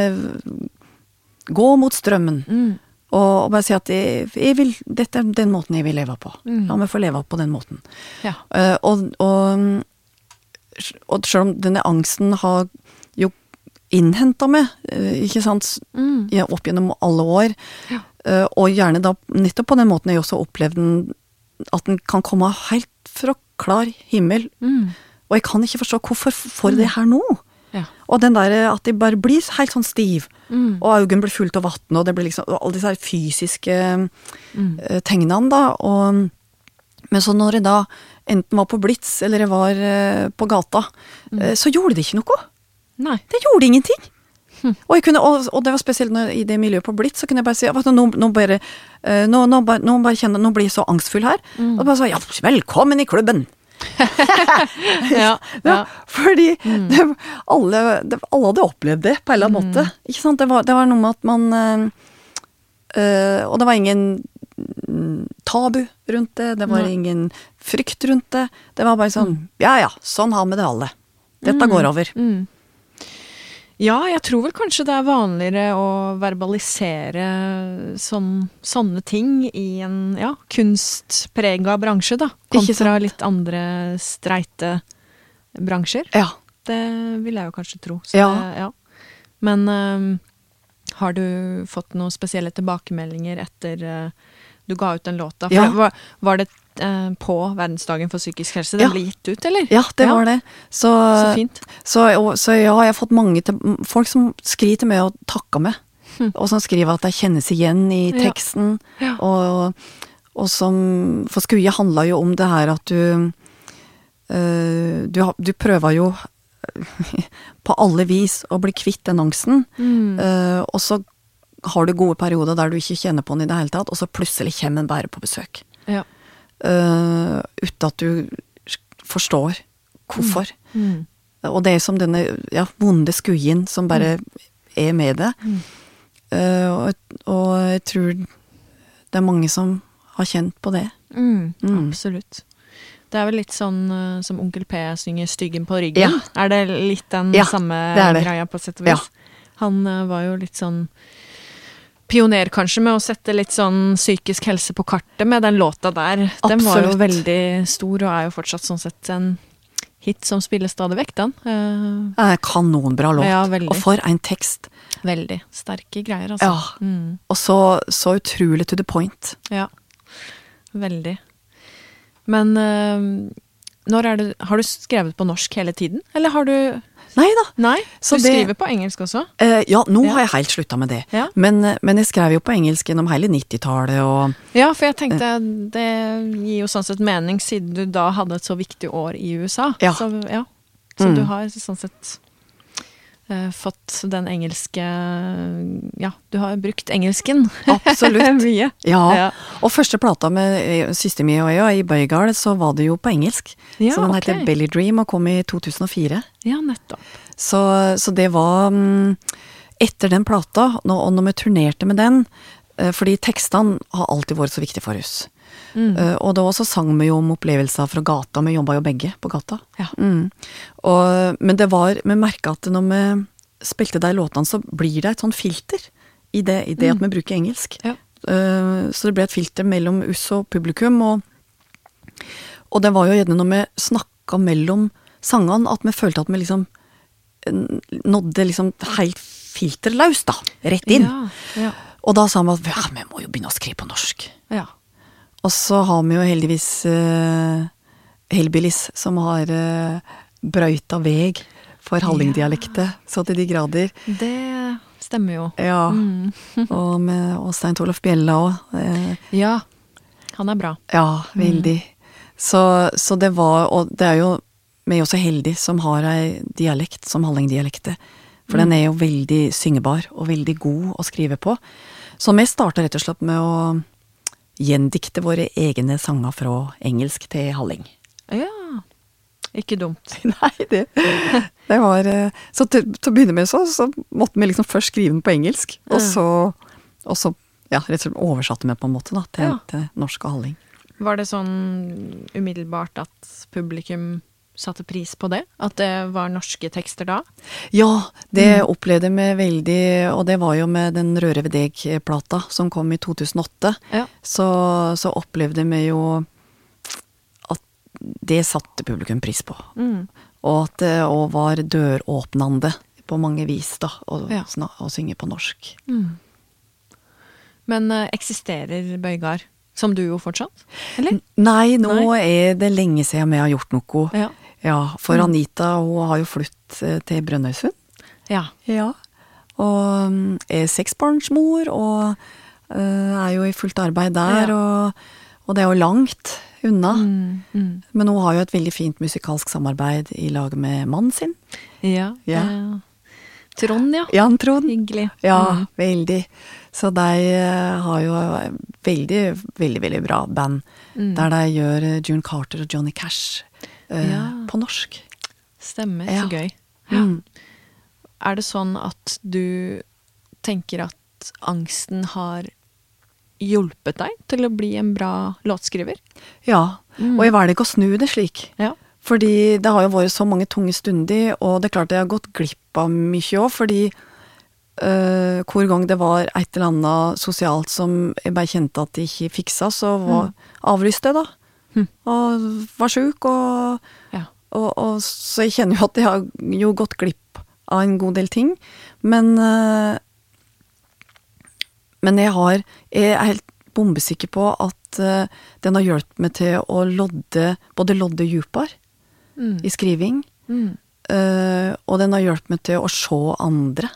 B: gå mot strømmen.
A: Mm.
B: Og, bare si at jeg, jeg vil, dette er den måten jeg vil leve på.
A: Mm.
B: La meg få leve på den måten.
A: Ja.
B: Uh, og, og, og selv om denne angsten har jo innhenta meg, eh, ikke sant,
A: Mm.
B: opp gjennom alle år,
A: Ja.
B: eh, og gjerne da nettopp på den måten jeg også opplevde den, at den kan komme helt fra klar himmel,
A: Mm.
B: og jeg kan ikke forstå hvorfor får det her nå?
A: Ja.
B: Og den der at de bare blir helt sånn stiv,
A: Mm.
B: og øynene blir fullt av vann, og det blir liksom og alle disse her fysiske
A: Mm.
B: eh, tegnene, da. Og, men så når jeg da enten var på Blitz eller jeg var eh, på gata,
A: Mm.
B: eh, så gjorde det ikke noe.
A: Nei.
B: Det gjorde ingenting.
A: Hm.
B: Og, jeg kunne, og, og det var spesielt når, i det miljøet på Blitz, så kunne jeg bare si at nå, nå, bare, eh, nå, nå, bare, nå, bare kjenner, nå blir jeg så angstfull her.
A: Mm.
B: Og bare så, ja, velkommen i klubben!
A: Ja.
B: Ja, fordi
A: Mm.
B: det, alle, det, alle hadde opplevd det på en eller annen måte. Ikke sant? Det var, det var noe med at man eh, Og det var ingen mm, tabu rundt det, det var ingen frykt rundt det. Det var bare sånn Ja ja, sånn har vi det alle. Dette går over.
A: Mm. Ja, jeg tror vel kanskje det er vanligere å verbalisere sånn, sånne ting i en ja, kunstprega bransje, da. Kontra litt andre streite bransjer.
B: Ja.
A: Det vil jeg jo kanskje tro. Så
B: Ja.
A: Det, ja. Men um, har du fått noen spesielle tilbakemeldinger etter uh, du ga ut den låta? For
B: Ja.
A: var, var det på verdensdagen for psykisk helse den
B: Ja.
A: ble gitt ut, eller?
B: ja, det
A: Ja.
B: var det. Så,
A: Så fint.
B: så, og, så ja, jeg har fått mange til, folk som skriver til meg og takker meg. Og som skriver at de kjennes igjen i teksten.
A: Ja.
B: Og, og som For Skuje handla jo om det her at du øh, du, du prøver jo på alle vis å bli kvitt den angsten.
A: Mm.
B: øh, og så har du gode perioder der du ikke kjenner på den i det hele tatt, og så plutselig kommer den bare på besøk.
A: Ja.
B: Eh, uten at du forstår hvorfor.
A: Mm.
B: Og det er som denne ja, vonde skuien som bare er med det.
A: Mm.
B: Eh, og, og jeg tror det er mange som har kjent på det.
A: Mm,
B: Mm.
A: Absolutt. Det er vel litt sånn uh, som Onkel P synger 'Styggen på ryggen'.
B: Ja.
A: Er det litt den
B: Ja,
A: samme
B: det det.
A: greia, på sett og vis? Han uh, var jo litt sånn pioner, kanskje, med å sette litt sånn psykisk helse på kartet med den låta der. Absolutt. Den var jo veldig stor, og er jo fortsatt sånn sett en hit som spilles stadig vekk, den.
B: Uh, kanonbra låt.
A: Ja,
B: og for en tekst.
A: veldig sterke greier, altså.
B: Ja.
A: Mm,
B: Og så, så utrolig to the point.
A: ja. Veldig. Men uh, når er det Har du skrevet på norsk hele tiden, eller har du
B: Nei da.
A: Nei,
B: Så
A: du
B: det-
A: skriver på engelsk også?
B: Eh, ja, nå
A: Ja.
B: har jeg helt slutta med det.
A: Ja.
B: Men, eh, men jeg skrev jo på engelsk gjennom hele 90-tallet og
A: Ja, for jeg tenkte det gir jo sånn sett mening, siden du da hadde et så viktig år i USA.
B: Ja.
A: Så, ja. så
B: Mm.
A: du har sånn sett fått den engelske Ja, du har brukt engelsken.
B: Absolutt.
A: Mye.
B: Ja.
A: Ja.
B: Og første plata med eh, og jeg, i Bøygard, så var det jo på engelsk.
A: Ja,
B: så den
A: okay.
B: heter Belly Dream og kom i 2004.
A: Ja, nettopp.
B: Så, så det var mm, Etter den plata, og når vi turnerte med den eh, Fordi tekstene har alltid vært så viktige for oss.
A: Mm.
B: Eh, og da også sang vi jo om opplevelser fra gata, vi jobba jo begge på gata.
A: Ja.
B: Mm. Og, men det var, vi merka at når vi spilte de låtene, så blir det et sånn filter i det, i det at vi bruker engelsk.
A: Ja.
B: Uh, så det ble et filter mellom oss og publikum, og, og det var jo gjerne når vi snakka mellom sangene at vi følte at vi liksom nådde liksom helt filterløst, da. Rett inn.
A: Ja, ja,
B: Og da sa vi at ja, vi må jo begynne å skrive på norsk.
A: ja.
B: Og så har vi jo heldigvis uh, Hellbillies, som har uh, brøyta veg for hallingdialekter, så til de grader.
A: Det stemmer jo.
B: Ja.
A: Mm.
B: og med og Stein Torlof Bjella òg.
A: Ja. Han er bra.
B: ja, veldig. Så, så det var Og det er jo vi er jo heldige som har ei dialekt som hallingdialekter. For den er jo veldig syngebar og veldig god å skrive på. Så vi starta rett og slett med å gjendikte våre egne sanger fra engelsk til halling.
A: Ja. Ikke dumt.
B: Nei, det, det var eh, Så til, til å begynne med så, så måtte vi liksom først skrive den på engelsk, og så, og så ja, rett og slett oversatte vi på en måte da, til,
A: Ja.
B: til norsk og halling.
A: Var det sånn umiddelbart at publikum satte pris på det? At det var norske tekster da?
B: Ja, det opplevde vi veldig, og det var jo med den Røre ved deg-plata som kom i 2008.
A: Ja.
B: Så, så opplevde vi jo at det satte publikum pris på.
A: Mm.
B: Og at det òg var døråpnende på mange vis, da, å,
A: Ja.
B: å synge på norsk.
A: Men eh, eksisterer Bøygard som duo fortsatt? Eller?
B: Nei, nå
A: Nei.
B: er det lenge siden vi har gjort noe.
A: Ja.
B: Ja, for Anita hun har jo flytt eh, til Brønnøysund.
A: Ja.
B: Ja. Og mm, er seksbarnsmor, og eh, er jo i fullt arbeid der,
A: Ja.
B: og, og det er jo langt unna.
A: Mm, mm.
B: Men hun har jo et veldig fint musikalsk samarbeid i lag med mannen sin.
A: Ja.
B: Ja.
A: eh, Trond, ja.
B: Jan Trond.
A: Hyggelig.
B: Ja,
A: Mm.
B: veldig. Så de har jo veldig, veldig, veldig bra band.
A: Mm.
B: Der de gjør June Carter og Johnny Cash
A: Ja.
B: på norsk.
A: Stemmer. Så gøy.
B: Mm.
A: Er det sånn at du tenker at angsten har hjulpet deg til å bli en bra låtskriver?
B: Ja,
A: Mm.
B: og jeg velger ikke å snu det slik.
A: Ja.
B: Fordi det har jo vært så mange tunge stunder, og det er klart jeg har gått glipp av mye òg, fordi øh, hvor gang det var et eller annet sosialt som jeg bare kjente at de ikke fiksa, så var, avlyste jeg, da.
A: Mm.
B: Og var sjuk, og,
A: Ja.
B: og, og Så jeg kjenner jo at jeg har jo gått glipp av en god del ting. Men øh, Men jeg har Jeg er helt bombesikker på at øh, den har hjulpet meg til å lodde Både lodde dypere
A: Mm.
B: i skriving,
A: Mm.
B: øh, og den har hjulpet meg til å se andre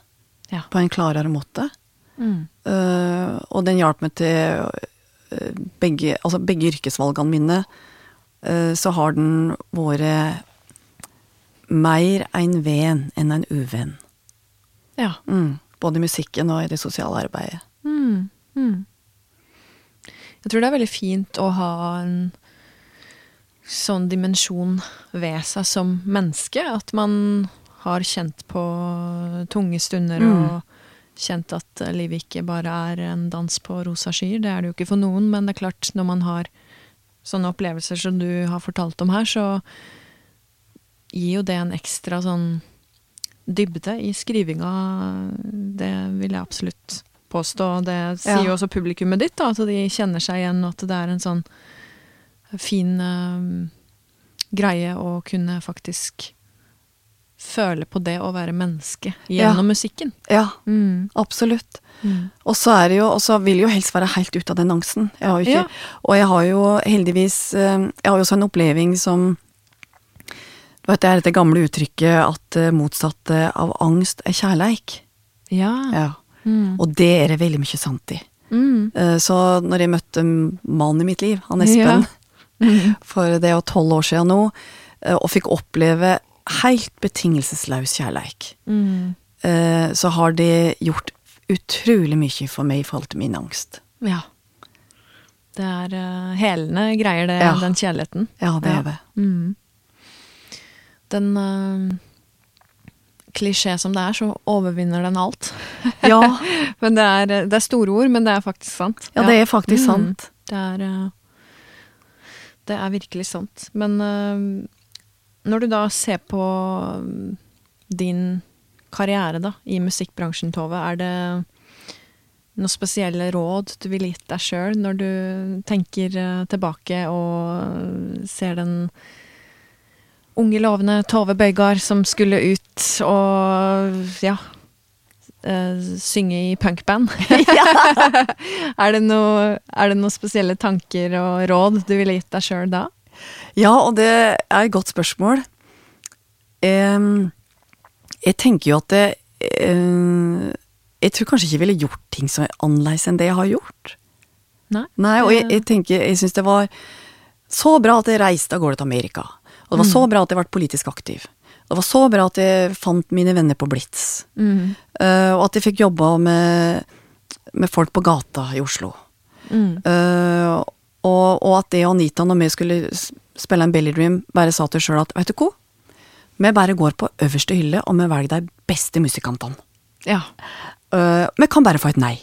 A: Ja.
B: på en klarere måte.
A: Mm.
B: Og den hjalp meg til begge, altså begge yrkesvalgene mine. øh, så har den vært mer en venn enn en uvenn.
A: Ja.
B: Mm. Både i musikken og i det sosiale arbeidet.
A: Mm. Mm. Jeg tror det er veldig fint å ha en sånn dimensjon ved seg som menneske. At man har kjent på tunge stunder
B: Mm.
A: og kjent at eh, livet ikke bare er en dans på rosa skyer. Det er det jo ikke for noen, men det er klart, når man har sånne opplevelser som du har fortalt om her, så gir jo det en ekstra sånn dybde i skrivinga. Det vil jeg absolutt påstå. Det sier
B: Ja.
A: jo også publikummet ditt, da, at de kjenner seg igjen, og at det er en sånn fin uh, greie å kunne faktisk føle på det å være menneske gjennom
B: Ja.
A: musikken.
B: Ja,
A: Mm.
B: absolutt.
A: Mm.
B: Og så er det jo, og så vil jeg jo helst være helt ute av den angsten. Jeg har jo ikke,
A: Ja.
B: Og jeg har jo heldigvis eh, Jeg har jo også en oppleving som Du vet, det er dette gamle uttrykket at det motsatte av angst er kjærleik.
A: Ja.
B: Ja.
A: Mm.
B: Og det er det veldig mye sant i.
A: Mm.
B: Eh, Så når jeg møtte mannen i mitt liv, han Espen,
A: Mm.
B: for det er jo tolv år siden nå, eh, og fikk oppleve helt betingelsesløs kjærleik,
A: Mm.
B: eh, så har det gjort utrolig mye for meg i forhold til min angst.
A: Ja. Det er uh, helende greier, det,
B: Ja.
A: den kjærligheten.
B: Ja, det er det.
A: Mm. Den uh, klisjé som det er, så overvinner den alt.
B: Ja,
A: Men det er, det er store ord, men det er faktisk sant.
B: ja det er faktisk
A: Mm.
B: sant.
A: Det er uh, det er virkelig sant. Men eh, når du da ser på mm, din karriere da, i musikkbransjen, Tove, er det noen spesielle råd du ville gitt deg sjøl når du tenker eh, tilbake og ser den unge, lovende Tove Bøygard som skulle ut og ja eh, synge i punkband? er, det noe, er det noen spesielle tanker og råd du ville gitt deg sjøl da?
B: Ja, og det er et godt spørsmål. Jeg tenker jo at det eh, Jeg tror kanskje ikke jeg ville gjort ting som er annerledes enn det jeg har gjort.
A: Nei?
B: Nei, og jeg, jeg tenker, jeg syns det var så bra at jeg reiste av gårde til Amerika. Og det var så bra at jeg ble politisk aktiv. Det var så bra at jeg fant mine venner på Blitz.
A: Mm.
B: Eh, og at jeg fikk jobba med, med folk på gata i Oslo.
A: Mm.
B: Eh, og, og at det og Anita, når vi skulle spille en Belly Dream, bare sa til sjøl at vet du hva, vi bare går på øverste hylle, og vi velger de beste musikantene.
A: Ja.
B: Uh, vi kan bare få et nei.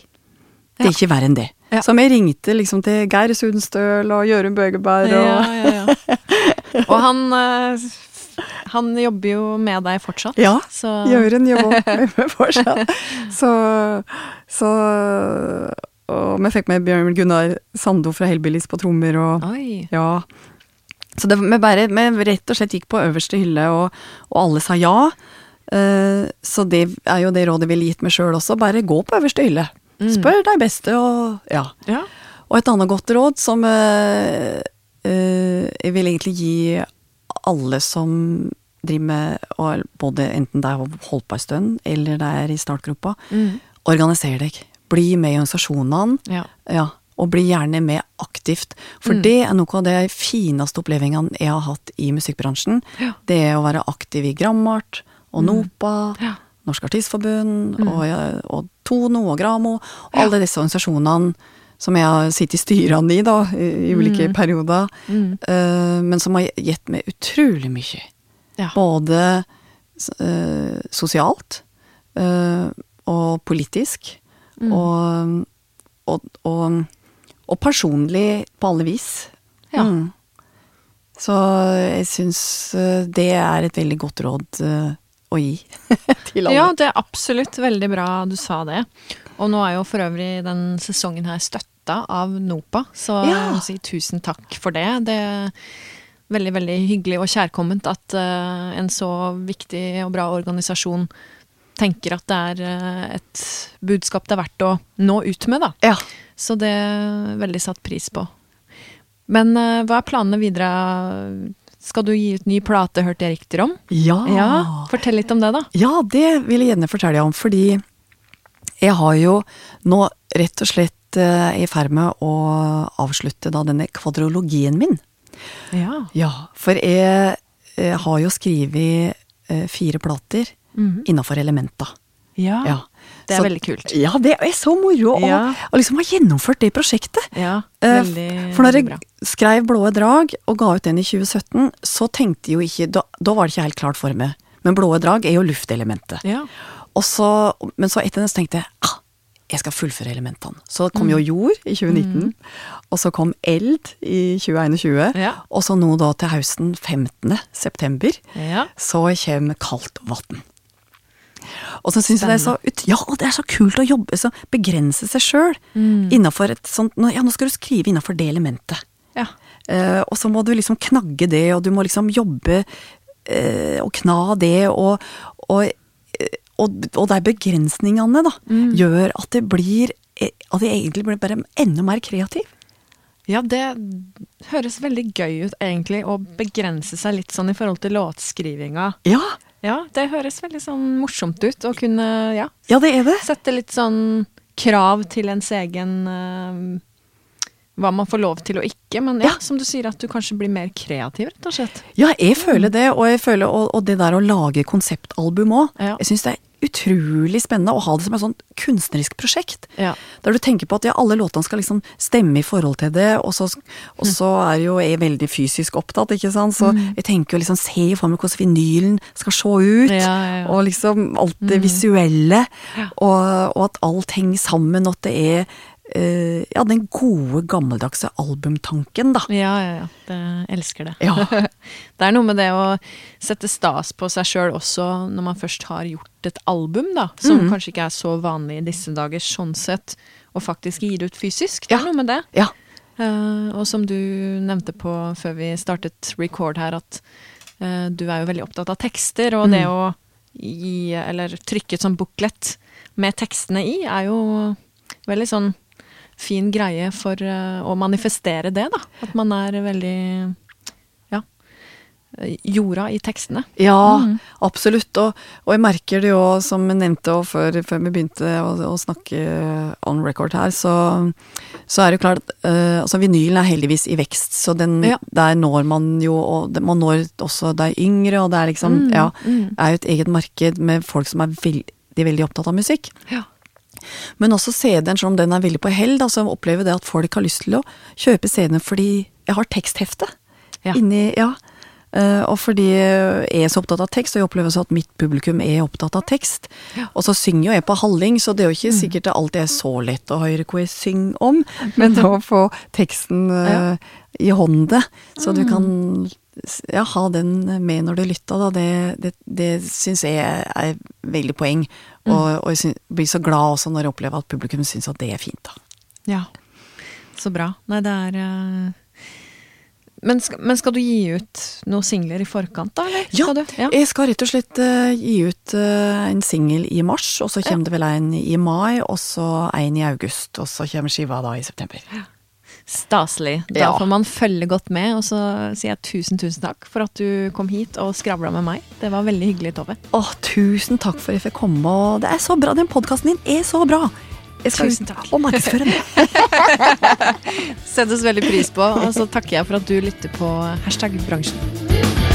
B: Det er
A: Ja.
B: ikke verre enn det.
A: Ja.
B: Så vi ringte liksom til Geir Sudenstøl og Jørund Bøgeberg og
A: Ja, ja, ja. Og han, uh, han jobber jo med deg fortsatt.
B: Ja,
A: så
B: Jørund jobber med meg fortsatt. Så, så Og vi fikk med Bjørn Gunnar Sando fra Hellbillies på trommer og
A: Oi.
B: Ja. Så det, vi bare vi rett og slett gikk på øverste hylle, og, og alle sa ja. Eh, så det er jo det rådet vi ville gitt meg sjøl også. Bare gå på øverste hylle. Spør de beste, og ja.
A: Ja.
B: Og et annet godt råd som uh, uh, jeg vil egentlig gi alle som driver med og både enten det er holdt på en stund, eller det er i startgruppa,
A: Mm.
B: organiser deg. Bli med i organisasjonene.
A: Ja.
B: Ja, og bli gjerne med aktivt. For
A: Mm.
B: det er noe av de fineste opplevelsene jeg har hatt i musikkbransjen.
A: Ja.
B: Det er å være aktiv i Grammart og NOPA,
A: Ja.
B: Norsk Artistforbund og, ja, og Tono og Gramo. Og alle disse organisasjonene som jeg har sittet i styrene i, da, i, ulike perioder.
A: Mm.
B: eh, men som har gitt meg utrolig mye.
A: Ja.
B: Både uh, sosialt uh, og politisk.
A: Mm.
B: Og, og, og, og personlig på alle vis.
A: Ja.
B: Mm. Så jeg syns eh, det er et veldig godt råd eh, å gi til alle.
A: Ja, det er absolutt veldig bra du sa det. Og nå er jo for øvrig den sesongen her støtta av NOPA, så
B: Ja.
A: jeg må si tusen takk for det. Det er veldig, veldig hyggelig og kjærkomment at eh, en så viktig og bra organisasjon tenker at det er eh, et budskap det er verdt å nå ut med, da.
B: Ja.
A: Så det er veldig satt pris på. Men eh, hva er planene videre? Skal du gi ut ny plate, hørte jeg rykter om?
B: Ja.
A: Ja, Fortell litt om det, da.
B: Ja, det vil jeg gjerne fortelle om, fordi jeg har jo nå rett og slett eh, i ferd med å avslutte da denne kvadrologien min.
A: Ja.
B: Ja, for jeg, jeg har jo skrevet fire plater
A: Mhm.
B: innafor elementa.
A: Ja.
B: Ja.
A: Det er
B: Så-
A: veldig kult.
B: Ja, det er så moro å
A: Ja.
B: å liksom ha gjennomført det prosjektet.
A: Ja,
B: Eh,
A: veldig,
B: For når jeg
A: bra.
B: skrev Blåe drag og ga ut den i 2017, så tenkte jeg jo ikke Da, da var det ikke helt klart for meg. Men Blåe drag er jo luftelementet.
A: Ja.
B: Og så, men så etter det så tenkte jeg ah, jeg skal fullføre elementene. Så kom jo jord i 2019, og så kom eld i 2021,
A: Ja.
B: og så nå da til høsten 15. september,
A: ja.
B: så kommer kaldt vann. Og så syns jeg det er så ut, Ja, det er så kult å jobbe, så begrense seg sjøl
A: Mm.
B: innafor et sånt Ja, nå skal du skrive innafor det elementet.
A: ja.
B: Uh, og så må du liksom knagge det, og du må liksom jobbe uh, og kna det, og, og, eh, og, og de begrensningene da,
A: Mm.
B: gjør at det blir At jeg egentlig blir bare enda mer kreativ.
A: Ja, det høres veldig gøy ut, egentlig, å begrense seg litt sånn i forhold til låtskrivinga.
B: Ja,
A: Ja, det høres veldig sånn morsomt ut å kunne, ja,
B: ja det er det.
A: sette litt sånn krav til ens egen uh, Hva man får lov til og ikke, men ja,
B: Ja.
A: som du sier, at du kanskje blir mer kreativ, rett og slett.
B: Ja, jeg føler det, og, jeg føler, og, og det der å lage konseptalbum òg. Jeg syns det er utrolig spennende å ha det som et sånt kunstnerisk prosjekt.
A: Ja.
B: Der du tenker på at ja, alle låtene skal liksom stemme i forhold til det, og så, og så er jo jeg veldig fysisk opptatt, ikke sant, så
A: Mm.
B: jeg tenker jo liksom se for meg hvordan vinylen skal se ut,
A: Ja,
B: og liksom alt det visuelle,
A: Ja.
B: og, og at alt henger sammen, og at det er Uh, ja, den gode, gammeldagse albumtanken, da.
A: Ja, ja, ja. Det, elsker det.
B: Ja.
A: det er noe med det å sette stas på seg sjøl også når man først har gjort et album, da. Som
B: mm.
A: kanskje ikke er så vanlig i disse dager, sånn sett. Og faktisk gi det ut fysisk. Det
B: Ja.
A: er noe med det.
B: Ja.
A: Uh, og som du nevnte på før vi startet record her, at uh, du er jo veldig opptatt av tekster, og
B: Mm.
A: det å gi, eller trykke et sånn booklet med tekstene i, er jo veldig sånn fin greie for uh, å manifestere det, da. At man er veldig jorda i tekstene.
B: Ja,
A: mm.
B: absolutt. Og, og jeg merker det jo, som jeg nevnte før, før vi begynte å, å snakke on record her, så, så er det jo klart at uh, altså vinylen er heldigvis i vekst, så den,
A: Ja.
B: der når man jo og det- Man når også de yngre, og det er liksom
A: Mm,
B: Ja,
A: mm.
B: er jo et eget marked med folk som er veldig, veldig opptatt av musikk.
A: Ja.
B: Men også CD-en, selv om den er veldig på hell, da, så opplever det at folk har lyst til å kjøpe CD-en fordi jeg har teksthefte
A: Ja.
B: inni Ja. Eh, og fordi jeg er så opptatt av tekst, og jeg opplever så at mitt publikum er opptatt av tekst. Og så synger jo jeg på halling, så det er jo ikke sikkert det alltid er så lett å høre hva jeg synger om, men å få teksten eh, i håndet, så du kan ja, ha den med når du lytter, da, det, det, det syns jeg er veldig poeng. Og, og jeg synes, blir så glad også når jeg opplever at publikum syns at det er fint. da.
A: Ja. Så bra. Nei, det er eh, men skal, men skal du gi ut noen singler i forkant, da? Eller?
B: Ja,
A: Skal ja.
B: Jeg skal rett og slett uh, gi ut uh, en singel i mars, og så kommer det vel en i mai, og så en i august, og så kommer skiva da i september.
A: Staselig. Da
B: Ja.
A: får man følge godt med, og så sier jeg tusen, tusen takk for at du kom hit og skravla med meg. Det var veldig hyggelig, Tove.
B: Å, tusen takk for at jeg fikk komme, og det er så bra, den podkasten din er så bra!
A: Tusen takk.
B: og markedsføre den.
A: Settes veldig pris på, og så takker jeg for at du lytter på hashtag bransjen.